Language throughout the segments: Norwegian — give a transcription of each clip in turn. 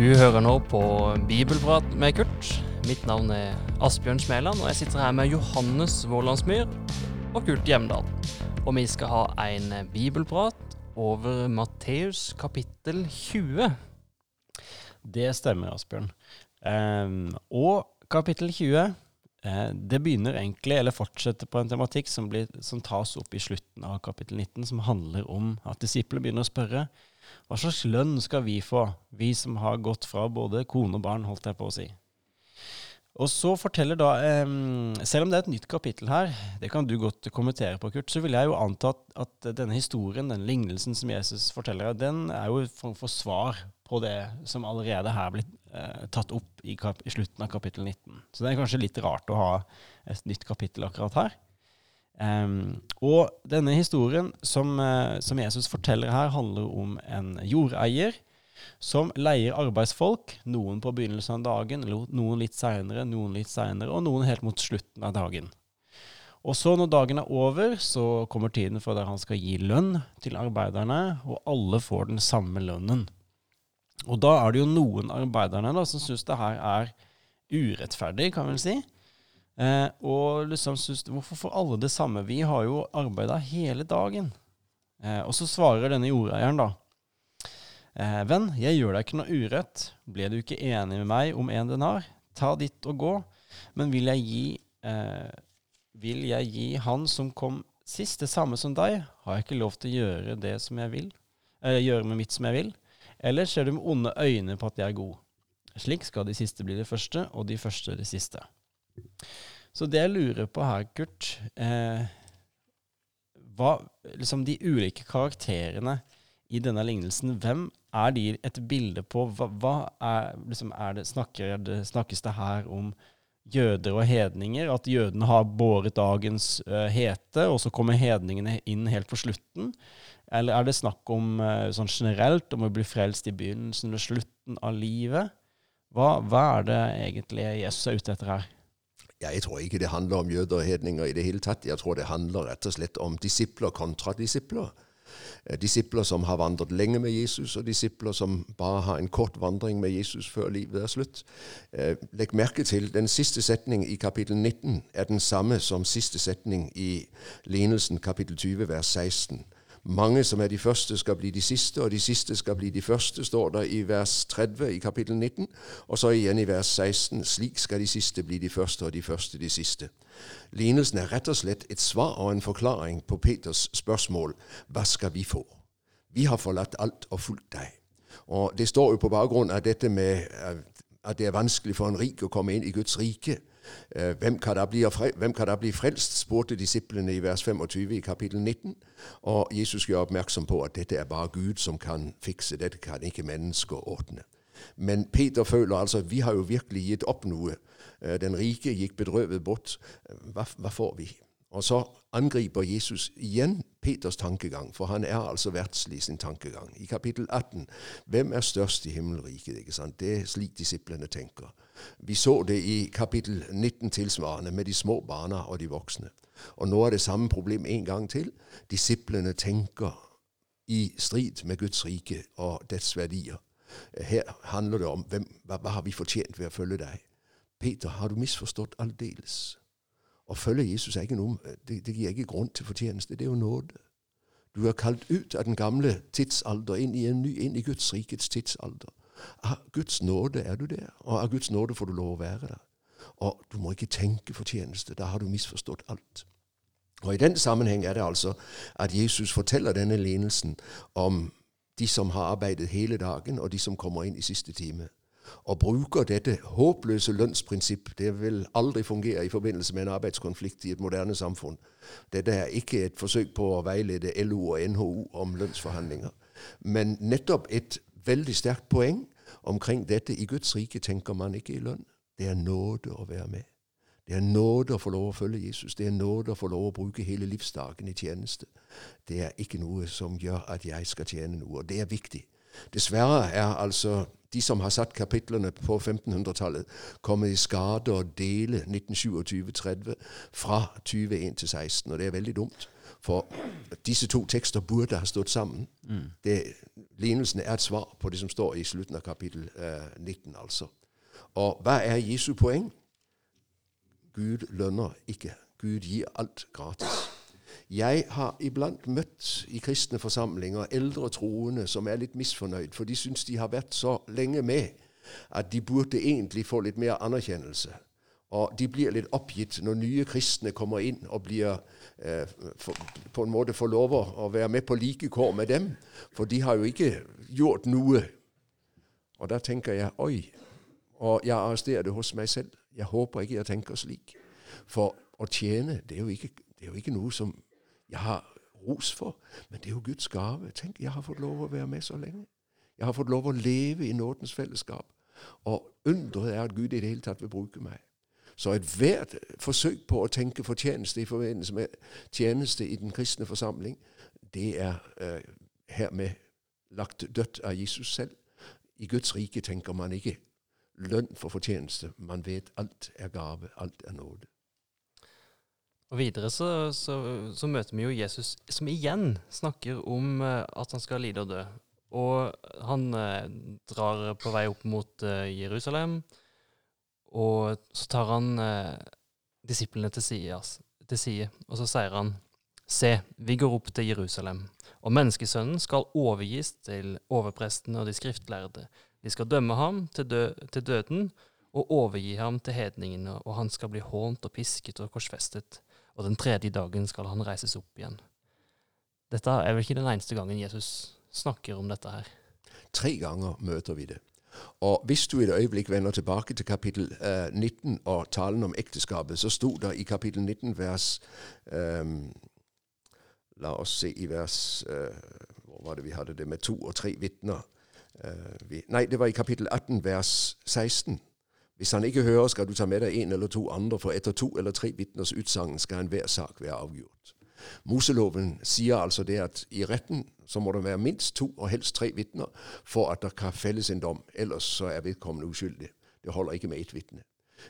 Du hører nå på Bibelprat med Kurt. Mitt navn er Asbjørn Smeland, og jeg sitter her med Johannes Vålandsmyr og Kurt Hjemdal. Og vi skal ha en bibelprat over Matteus kapittel 20. Det stemmer, Asbjørn. Um, og kapittel 20 eh, det begynner egentlig, eller fortsetter på en tematikk som, blir, som, tas opp i slutten av kapittel 19, som handler om at disiplene begynner å spørre hva slags lønn skal vi få, vi som har gått fra både kone og barn, holdt jeg på å si. Og så forteller da, um, Selv om det er et nytt kapittel her, det kan du godt kommentere på, Kurt, så vil jeg jo anta at, at denne historien, den lignelsen som Jesus forteller, den er jo en form for svar på det som allerede her blitt eh, tatt opp i, i, slutten av kapittel 19. Så det er kanskje litt rart å ha et nytt kapittel akkurat her. Um, og denne historien som, uh, som, Jesus forteller her, handler om en jordeier som leier arbeidsfolk, noen på begynnelsen av dagen, noen litt seinere, noen litt seinere, og noen helt mot slutten av dagen. Og så når dagen er over, så kommer tiden for der han skal gi lønn til arbeiderne, og alle får den samme lønnen. Og da er det jo noen arbeiderne da, som syns det her er urettferdig, kan vi si. Eh, og liksom synes, Hvorfor får alle det samme? Vi har jo arbeida hele dagen. Eh, og så svarer denne jordeieren, da. Eh, venn, jeg gjør deg ikke noe urett. Ble du ikke enig med meg om en denar? Ta ditt og gå. Men vil jeg gi, eh, vil jeg gi han som kom sist, det samme som deg? Har jeg ikke lov til å gjøre det som jeg vil? Eller gjøre med mitt som jeg vil? Eller ser du med onde øyne på at jeg er god? Slik skal de siste bli de første, og de første de siste. Så det jeg lurer på her, Kurt eh, hva, liksom De ulike karakterene i denne lignelsen, hvem er de et bilde på? Hva, hva er, liksom er det, snakker, det, snakkes det her om jøder og hedninger? At jødene har båret dagens uh, hete, og så kommer hedningene inn helt på slutten? Eller er det snakk om uh, sånn generelt om å bli frelst i begynnelsen og slutten av livet? Hva, hva er det egentlig Jesus er ute etter her? Jeg tror ikke det handler om jøder og hedninger i det hele tatt. Jeg tror det handler rett og slett om disipler kontra disipler. Eh, disipler som har vandret lenge med Jesus, og disipler som bare har en kort vandring med Jesus før livet er slutt. Eh, legg merke til den siste setning i kapittel 19 er den samme som siste setning i lignelsen kapittel 20 vers 16. Mange som er de første, skal bli de siste, og de siste skal bli de første, står der i vers 30 i kapittel 19. Og så igjen i vers 16. Slik skal de siste bli de første, og de første de siste. Lignelsen er rett og slett et svar og en forklaring på Peters spørsmål hva skal vi få? Vi har forlatt alt og fulgt deg. Og Det står jo på bakgrunn av dette med at det er vanskelig for en rik å komme inn i Guds rike. Øh, hvem kan, da bli, hvem frelst, spurte disiplene i vers 25 i kapittel 19. Og Jesus gjør oppmerksom på at dette er bare Gud som kan fikse, dette kan ikke mennesker ordne. Men Peter føler altså vi har jo virkelig gitt opp noe. Øh, den rike gikk bedrøvet bort. Hva, hva får vi? Og så angriper Jesus igjen Peters tankegang, for han er altså verdslig sin tankegang. I kapittel 18 hvem er størst i himmelriket? ikke sant? Det er slik disiplene tenker. Vi så det i kapittel 19 tilsvarende, med de små barna og de voksne. Og nå er det samme problem en gang til. Disiplene tenker i strid med Guds rike og dets verdier. Her handler det om hvem, hva, hva har vi fortjent ved å følge deg? Peter, har du misforstått aldeles? Å følge Jesus er ikke noe, det, det gir ikke grunn til fortjeneste. Det er jo nåde. Du er kalt ut av den gamle tidsalder inn i en ny, inn i Guds rikets tidsalder. Av Guds nåde er du der, og av Guds nåde får du lov å være der. Og du må ikke tenke fortjeneste. Da har du misforstått alt. Og I den sammenheng er det altså at Jesus forteller denne lignelsen om de som har arbeidet hele dagen, og de som kommer inn i siste time og bruker dette håpløse lønnsprinsipp. Det vil aldri fungere i forbindelse med en arbeidskonflikt i et moderne samfunn. Dette er ikke et forsøk på å veilede LO og NHO om lønnsforhandlinger, men nettopp et veldig sterkt poeng omkring dette. I Guds rike tenker man ikke i lønn. Det er nåde å være med. Det er nåde å få lov å følge Jesus. Det er nåde å få lov å bruke hele livsdagen i tjeneste. Det er ikke noe som gjør at jeg skal tjene noe. Og det er viktig. Dessverre er altså de som har satt kapitlene på 1500-tallet, kommet i skade å dele 1927-30 fra 21 til 16, og det er veldig dumt. For disse to tekster burde ha stått sammen. Mm. Det, lignelsen er et svar på det som står i slutten av kapittel eh, 19, altså. Og hva er Jesu poeng? Gud lønner ikke. Gud gir alt gratis. Jeg har iblant møtt i kristne forsamlinger eldre troende som er litt misfornøyd, for de syns de har vært så lenge med at de burde egentlig få litt mer anerkjennelse. Og de blir litt oppgitt når nye kristne kommer inn og blir eh, for, på en måte får lov å være med på like kår med dem. For de har jo ikke gjort noe. Og da tenker jeg oi. Og jeg arresterer det hos meg selv. Jeg håper ikke jeg tenker slik. For å tjene, det er jo ikke, det er jo ikke noe som jeg har ros for, men det er jo Guds gave. Tenk, jeg har fått lov å være med så lenge. Jeg har fått lov å leve i nådens fellesskap. Og undret er at Gud i det hele tatt vil bruke meg. Så ethvert forsøk på å tenke fortjeneste i forbindelse med tjeneste i den kristne forsamling, det er eh, hermed lagt dødt av Jesus selv. I Guds rike tenker man ikke lønn for fortjeneste. Man vet alt er gave, alt er nåde. Og Videre så, så, så, møter vi jo Jesus som igjen snakker om uh, at han skal lide og dø. Og han eh, drar på vei opp mot Jerusalem. Og så tar han eh, disiplene til side, til side, og så sier han Se, vi går opp til Jerusalem, og menneskesønnen skal overgis til overprestene og de skriftlærde. De skal dømme ham til, dø til døden og overgi ham til hedningene, og han skal bli hånt og pisket og korsfestet, og den tredje dagen skal han reises opp igjen. Dette er vel ikke den eneste gangen Jesus snakker om dette her. Tre ganger møter vi det. Og hvis du et øyeblikk vender tilbake til kapittel uh, 19 og talen om ekteskapet, så sto det i kapittel 19 vers um, La oss se i vers uh, Hvor var det vi hadde det med to og tre vitner? Uh, nei, det var i kapittel 18 vers 16. Hvis han ikke hører, skal du ta med deg en eller to andre, for etter to eller tre vitners utsagn skal enhver sak være avgjort. Moseloven sier altså det at i retten så må det være minst to og helst tre vitner for at det kan felles en dom. Ellers så er vedkommende uskyldig. Det holder ikke med ett vitne.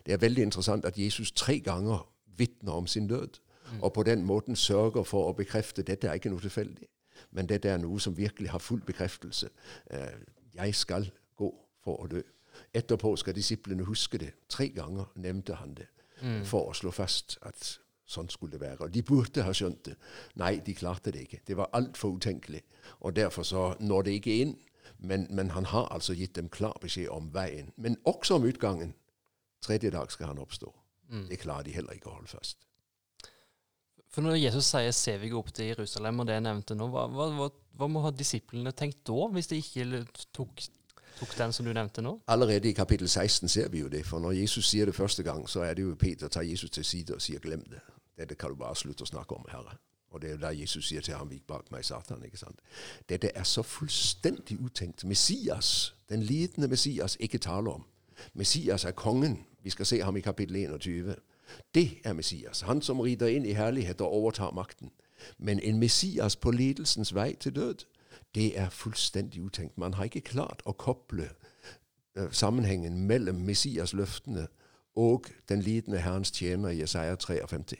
Det er veldig interessant at Jesus tre ganger vitner om sin død, mm. og på den måten sørger for å bekrefte dette er ikke noe tilfeldig, men dette er noe som virkelig har full bekreftelse. Eh, jeg skal gå for å dø. Etterpå skal disiplene huske det. Tre ganger nevnte han det mm. for å slå fast at Sånn skulle det være. Og de burde ha skjønt det. Nei, de klarte det ikke. Det var altfor utenkelig. Og derfor så når det ikke inn. Men, men, han har altså gitt dem klar beskjed om veien. Men også om utgangen. Tredje dag skal han oppstå. Mm. Det klarer de heller ikke å holde fast. For når Jesus sier 'se vi gå opp til Jerusalem', og det jeg nevnte nå, hva, hva, hva må ha disiplene tenkt da, hvis de ikke tok tok den som du nevnte nå? Allerede i kapittel 16 ser vi jo det. For når Jesus sier det første gang, så er det jo Peter tar Jesus til side og sier 'glem det'. Dette kan du bare slutte å snakke om, Herre. Og det er jo da Jesus sier til ham, vik bak meg, Satan. ikke sant? Dette er så fullstendig utenkt. Messias, den lidende Messias, ikke taler om. Messias er kongen. Vi skal se ham i kapittel 21. Det er Messias. Han som rider inn i herlighet og overtar makten. Men en Messias på lidelsens vei til død, det er fullstendig utenkt. Man har ikke klart å koble uh, sammenhengen mellom Messias-løftene og den lidende Herrens tjener Jesaja 53.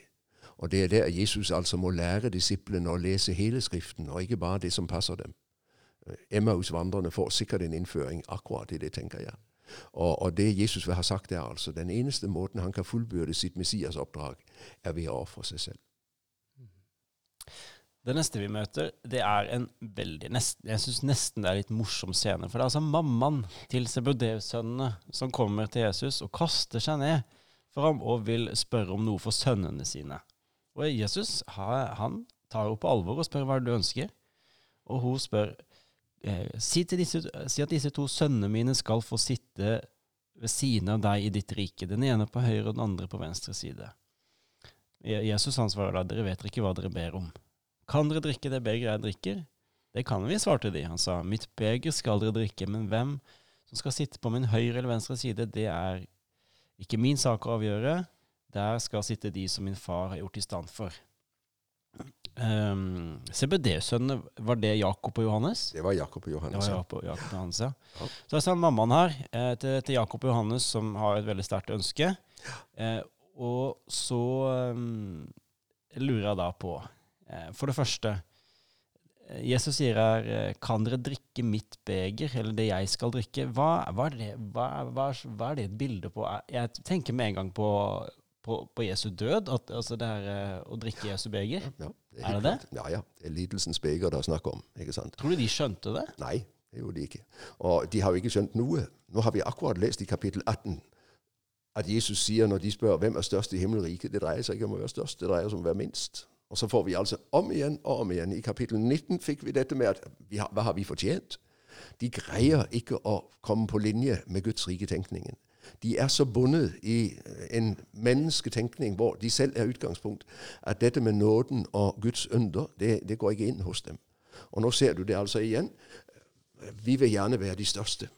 Og det er der Jesus altså må lære disiplene å lese hele Skriften, og ikke bare det som passer dem. Eh, Emmaus-vandrerne får sikkert en innføring akkurat i det, tenker jeg. Og, og, det Jesus vil ha sagt, er altså den eneste måten han kan fullbyrde sitt Messias-oppdrag, er ved å ofre seg selv. Det neste vi møter, det er en veldig nesten, Jeg syns nesten det er litt morsom scene. For det er altså mammaen til Sebudeus-sønnene som kommer til Jesus og kaster seg ned for ham og vil spørre om noe for sønnene sine. Og Jesus han tar henne på alvor og spør hva du ønsker. Og hun spør eh, si, disse, si, at disse to sønnene mine skal få sitte ved siden av deg i ditt rike, den ene på høyre og den andre på venstre side. Jesus han svarer da, dere vet ikke hva dere ber om. Kan dere drikke det begeret jeg drikker? Det kan vi, svarte de. Han sa, mitt beger skal dere drikke, men hvem som skal sitte på min høyre eller venstre side, det er ikke min sak å avgjøre. Der skal sitte de som min far har gjort i stand for. Um, CBD-sønnene, var det Jakob og Johannes? Det var Jakob og Johannes. ja. Jakob, Jakob og Johannes, ja. Ja. Så er sa mammaen her, eh, til, til Jakob og Johannes, som har et veldig sterkt ønske. Eh, og så um, lurer jeg da på, for det første eh, Jesus sier her eh, Kan dere drikke mitt beger, eller det jeg skal drikke? Hva, hva, er, det, hva, hva, er- er det et bilde på? Jeg- tenker med en gang på, på, på Jesu død, at, altså det her eh, å drikke Jesu beger. Ja, det Er helt det klart. Ja, ja. Det er lidelsens beger det er snakk om. ikke sant? Tror du de skjønte det? Nei, det gjorde de ikke. Og de har jo ikke skjønt noe. Nå har vi akkurat lest i kapittel 18 at Jesus sier når de spør hvem er størst i himmelriket, det dreier seg ikke om å være størst, det dreier seg om å være minst. Og så får vi altså om igjen og om igjen. I kapittel 19 fikk vi dette med at har, hva har vi fortjent? De greier ikke å komme på linje med Guds rike tenkningen. De er så bundet i en mennesketenkning hvor de selv er utgangspunkt, at dette med nåden og Guds under, det, det går ikke inn hos dem. Og nå ser du det altså igjen. Vi vil gjerne være de største.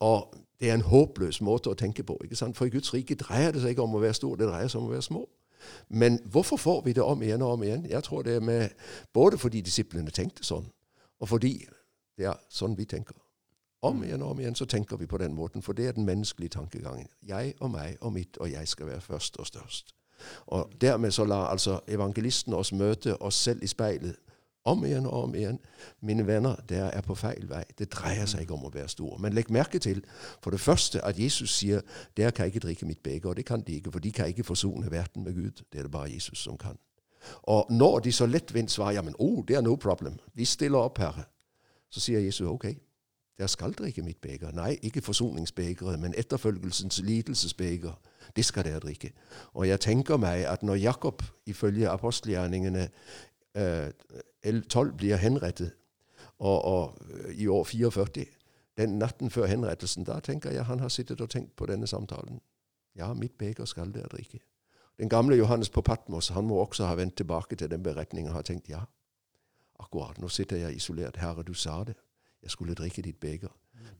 Og det er en håpløs måte å tenke på. ikke sant? For i Guds rike dreier det seg ikke om å være stor, det dreier seg om å være små. Men hvorfor får vi det om igjen og om igjen? Jeg tror det er med, både fordi disiplene tenkte sånn, og fordi det er sånn vi tenker. Om igjen og om igjen så tenker vi på den måten, for det er den menneskelige tankegangen. Jeg og meg og mitt og jeg skal være først og størst. Og dermed så lar altså evangelisten oss møte oss selv i speilet om igjen og om igjen. Mine venner, dere er på feil vei. Det dreier seg ikke om å være stor. Men legg merke til for det første at Jesus sier dere kan ikke drikke mitt beger. Og det kan de ikke, for de kan ikke forsone verden med Gud. Det er det bare Jesus som kan. Og når de så lettvint svarer ja, men oh, det er no problem, vi stiller opp, Herre, så sier Jesus ok, dere skal drikke mitt beger. Nei, ikke forsoningsbegeret, men etterfølgelsens lidelsesbeger. Det skal dere drikke. Og jeg tenker meg at når Jakob ifølge apostelgjerningene L12 blir henrettet og, og øh, i år 44, den natten før henrettelsen, da tenker jeg han har sittet og tenkt på denne samtalen. Ja, mitt beger skal dere drikke. Den gamle Johannes på Patmos han må også ha vendt tilbake til den beretningen og har tenkt ja, akkurat, nå sitter jeg isolert. Herre, du sa det. Jeg skulle drikke ditt beger.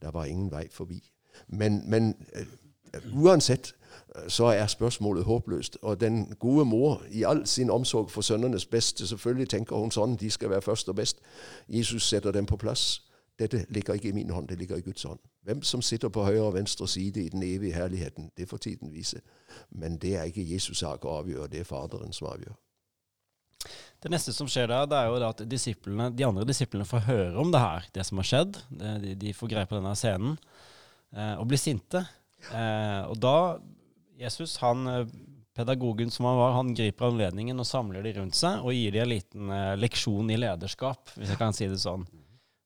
Der var ingen vei forbi. Men, men uh, uansett øh, så er spørsmålet håpløst. Og den gode mor, i all sin omsorg for sønnenes beste, selvfølgelig tenker hun sånn, de skal være først og best. Jesus setter dem på plass. Dette ligger ikke i min hånd, det ligger i Guds hånd. Hvem som sitter på høyre og venstre side i den evige herligheten, det får tiden vise. Men det er ikke Jesus sak å avgjøre, det er Faderen som avgjør. Det neste som skjer da, det er jo at de andre disiplene får høre om det her, det som har skjedd. De, de får greie på denne scenen eh, og blir sinte. Eh, og da Jesus, han, eh, pedagogen som han var, han griper anledningen og samler de rundt seg og gir de en liten eh, leksjon i lederskap, hvis jeg kan si det sånn.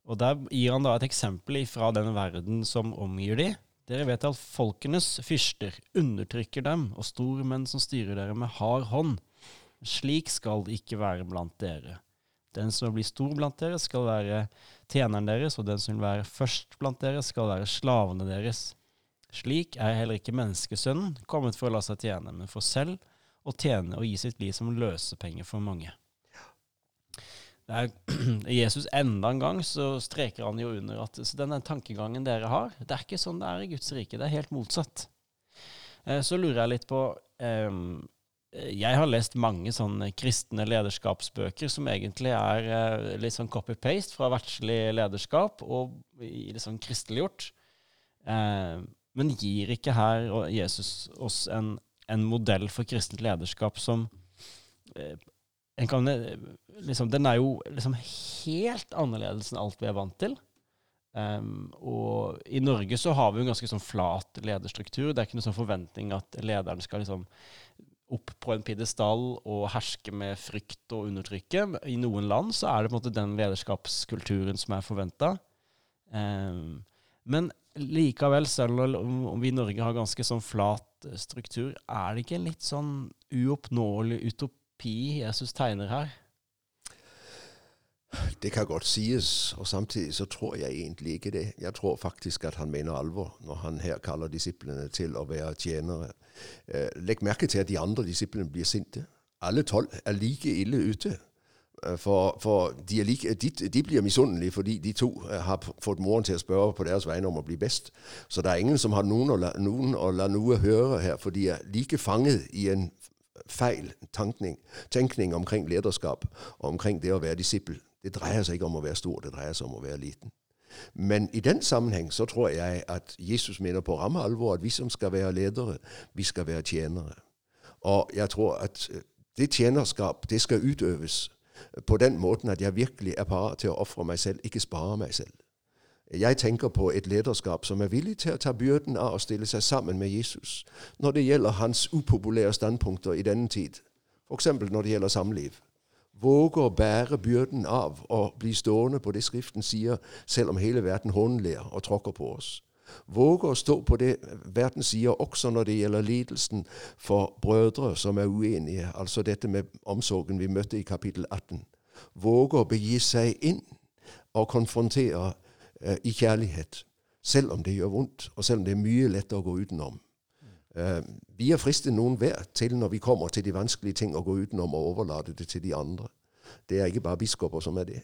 Og der gir han da et eksempel fra den verden som omgir de. Dere vet at folkenes fyrster undertrykker dem, og stormenn som styrer dere med hard hånd. Slik skal det ikke være blant dere. Den som blir stor blant dere, skal være tjeneren deres, og den som vil være først blant dere, skal være slavene deres. Slik er heller ikke menneskesønnen kommet for å la seg tjene, men for selv å tjene og gi sitt liv som løsepenger for mange. Er Jesus enda en gang så streker han jo under at denne tankegangen dere har, det er ikke sånn det er i Guds rike. Det er helt motsatt. Eh, Så lurer jeg litt på ehm, Jeg har lest mange sånne kristne lederskapsbøker som egentlig er eh, litt sånn copy-paste fra verdslig lederskap og litt sånn kristeliggjort. Eh, Men gir ikke her Jesus oss en, en modell for kristent lederskap som eh, kan, eh, liksom, Den er jo liksom helt annerledes enn alt vi er vant til. Um, og i Norge så har vi en ganske sånn flat lederstruktur. Det er ikke noen sånn forventning at lederen skal liksom opp på en pidestall og herske med frykt og undertrykke. I noen land så er det på en måte den lederskapskulturen som er forventa. Um, men likevel, selv om vi i Norge har ganske sånn flat eh, struktur, er det ikke en litt sånn uoppnåelig utopi Jesus tegner her? Det kan godt sies, og samtidig så tror jeg egentlig ikke det. Jeg tror faktisk at han mener alvor når han her kaller disiplene til å være tjenere. Eh, legg merke til at de andre disiplene blir sinte. Alle tolv er like ille ute. Eh, For, for de, like, de, de blir misundelige, fordi de to eh, har fått moren til å spørre på deres vegne om å bli best. Så det er ingen som har noen å la noen, å la noe høre her, for de er like fanget i en feil tankning, tenkning omkring lederskap og omkring det å være disippel. Det dreier seg ikke om å være stor, det dreier seg om å være liten. Men i den sammenheng så tror jeg at Jesus mener på ramme alvor at vi som skal være ledere, vi skal være tjenere. Og jeg tror at øh, det tjenerskap, det skal utøves på den måten at jeg virkelig er parat til å ofre meg selv, ikke spare meg selv. Jeg tenker på et lederskap som er villig til å ta byrden av å stille seg sammen med Jesus når det gjelder hans upopulære standpunkter i denne tid, f.eks. når det gjelder samliv. Våger å bære byrden av å bli stående på det Skriften sier, selv om hele verden hånler og tråkker på oss. Våger å stå på det verden sier, også når det gjelder lidelsen for brødre som er uenige, altså dette med omsorgen vi møtte i kapittel 18. Våger å begi seg inn og konfrontere eh, i kjærlighet, selv om det gjør vondt, og selv om det er mye lettere å gå utenom. Eh, vi er fristet noen hver til når vi kommer til de vanskelige ting, å gå utenom og overlate det til de andre. Det er ikke bare biskoper som er det.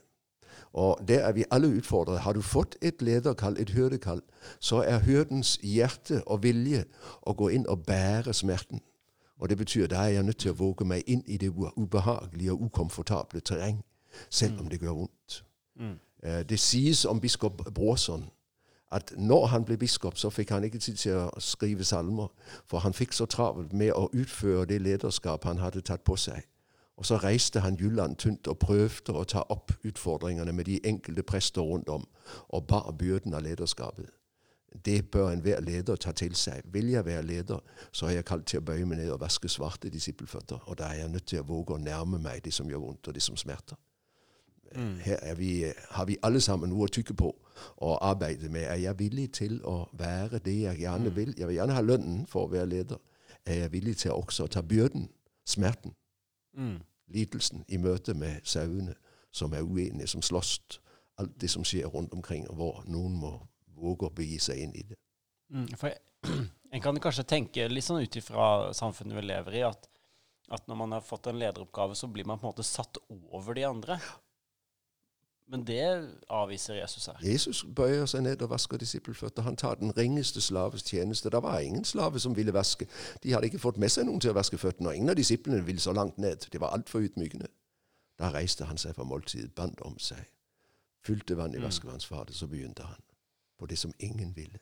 Og der er vi alle utfordret. Har du fått et lederkall, et hyrdekall, så er hyrdens hjerte og vilje å gå inn og bære smerten. Og det betyr da er jeg nødt til å våge meg inn i det ubehagelige og ukomfortable terreng, selv om det gjør vondt. Mm. Eh, det sies om biskop Bråson at når han ble biskop, så fikk han ikke tid til å skrive salmer, for han fikk så travelt med å utføre det lederskap han hadde tatt på seg. Og så reiste han Jylland tynt og prøvde å ta opp utfordringene med de enkelte prester rundt om, og bar byrden av lederskapet. Det bør enhver leder ta til seg. Vil jeg være leder, så er jeg kalt til å bøye meg ned og vaske svarte disippelføtter. Og da er jeg nødt til å våge å nærme meg det som gjør vondt, og det som smerter. Mm. Her vi, har vi alle sammen noe å tykke på og arbeide med. Er jeg villig til å være det jeg gjerne mm. vil? Jeg vil gjerne ha lønnen for å være leder. Er jeg villig til også å ta byrden, smerten? Mm. Lidelsen i møte med sauene som er uenige, som slåss. Alt det som skjer rundt omkring, hvor noen må våge å begi seg inn i det. Mm, for jeg, En kan kanskje tenke litt sånn ut ifra samfunnet vi lever i, at, at, når man har fått en lederoppgave, så blir man på en måte satt over de andre. Ja. Men det avviser Jesus her. Jesus bøyer seg ned og vasker disippelføtter. Han tar den ringeste slaves tjeneste. Det var ingen slave som ville vaske. De hadde ikke fått med seg noen til å vaske føttene, og ingen av disiplene ville så langt ned. Det var altfor ydmykende. Da reiste han seg fra måltidet, bandt om seg, fylte vann i mm. vaskevannsfatet, så begynte han på det som ingen ville.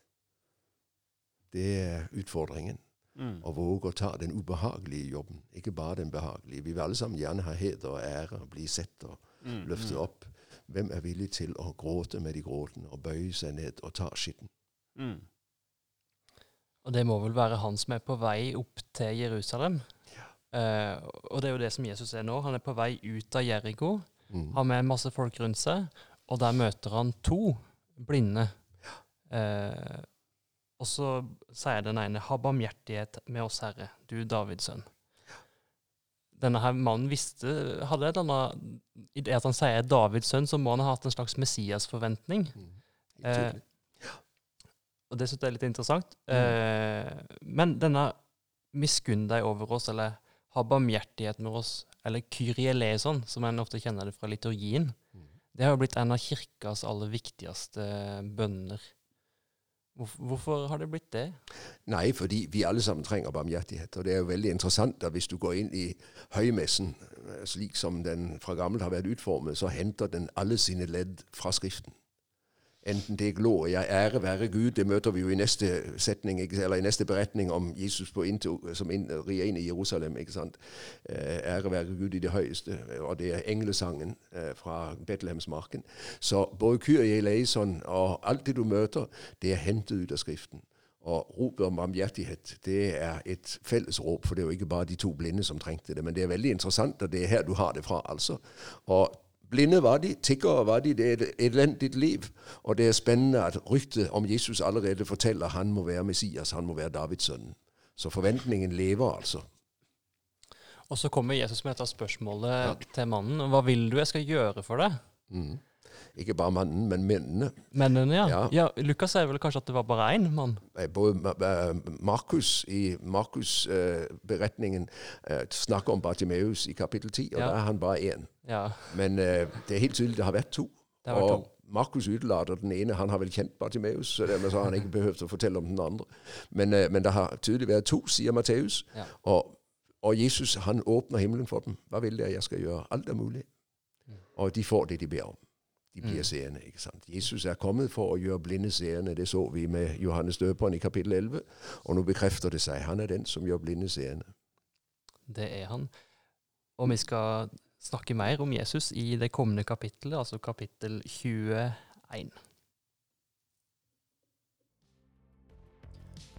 Det er utfordringen. Mm. Å våge å ta den ubehagelige jobben, ikke bare den behagelige. Vi vil alle sammen gjerne ha heder og ære, bli sett og mm. løftet mm. opp. Hvem er villig til å gråte med de gråtende og bøye seg ned og ta skitten? Mm. Og det må vel være han som er på vei opp til Jerusalem. Ja. Eh, og det er jo det som Jesus er nå. Han er på vei ut av Jeriko, mm. har med masse folk rundt seg, og der møter han to blinde. Ja. Eh, og så sier den ene 'Ha barmhjertighet med oss, Herre, du Davids sønn' denne her mannen visste hadde et annet, I det at han sier Davids sønn, så må han ha hatt en slags Messias-forventning. Mm. Eh, og det syns jeg er litt interessant. Mm. Eh, men denne miskunn deg over oss, eller ha barmhjertighet med oss, eller Kyrie eleison, som en ofte kjenner det fra liturgien, mm. det har jo blitt en av kirkas aller viktigste bønner. Hvorfor har det blitt det? Nei, fordi vi alle sammen trenger barmhjertighet. Og det er jo veldig interessant at hvis du går inn i høymessen, eh, slik som den fra gammelt har vært utformet, så henter den alle sine ledd fra Skriften. Enten det er gloria, ære være Gud, det møter vi jo i neste setning, eller i neste beretning om Jesus into, som inn, rir inn i Jerusalem. ikke sant? Eh, ære være Gud i det høyeste, og det er englesangen eh, fra Betlehemsmarken. Så både Kyrie eleison og alt det du møter, det er hentet ut av Skriften. Og ropet om barmhjertighet det er et felles rop, for det er jo ikke bare de to blinde som trengte det. Men det er veldig interessant, og det er her du har det fra. altså. Og Blinde var de, tiggere var de. Det er et elendig liv. Og det er spennende at ryktet om Jesus allerede forteller at han må være Messias, han må være Davids sønn. Så forventningen lever, altså. Og så kommer Jesus med dette spørsmålet ja. til mannen. Hva vil du jeg skal gjøre for deg? Mm. Ikke bare mannen, men mennene. Mennene, ja. ja. ja Lukas sier vel kanskje at det var bare én mann? Både Markus i Markus-beretningen uh, uh, snakker om Bartimeus i kapittel 10, og ja. da er han bare én. Ja. Men det er helt tydelig det har vært to. Det har vært to. Markus utelater den ene. Han har vel kjent Bartimeus, så dermed har han ikke behøvd å fortelle om den andre. Men, men det har tydelig vært to, sier Matteus. Ja. Og Og Jesus han åpner himmelen for dem. Hva vil dere jeg skal gjøre? Alt er mulig. Og de får det de ber om. De blir Mm. seende. ikke sant? Jesus er kommet for å gjøre blinde seende. Det så vi med Johannes døperen i kapittel 11. Og nå bekrefter det seg. Han er den som gjør blinde seende. Det er han. Og vi skal snakke mer om Jesus i det kommende kapittelet, altså kapittel 21.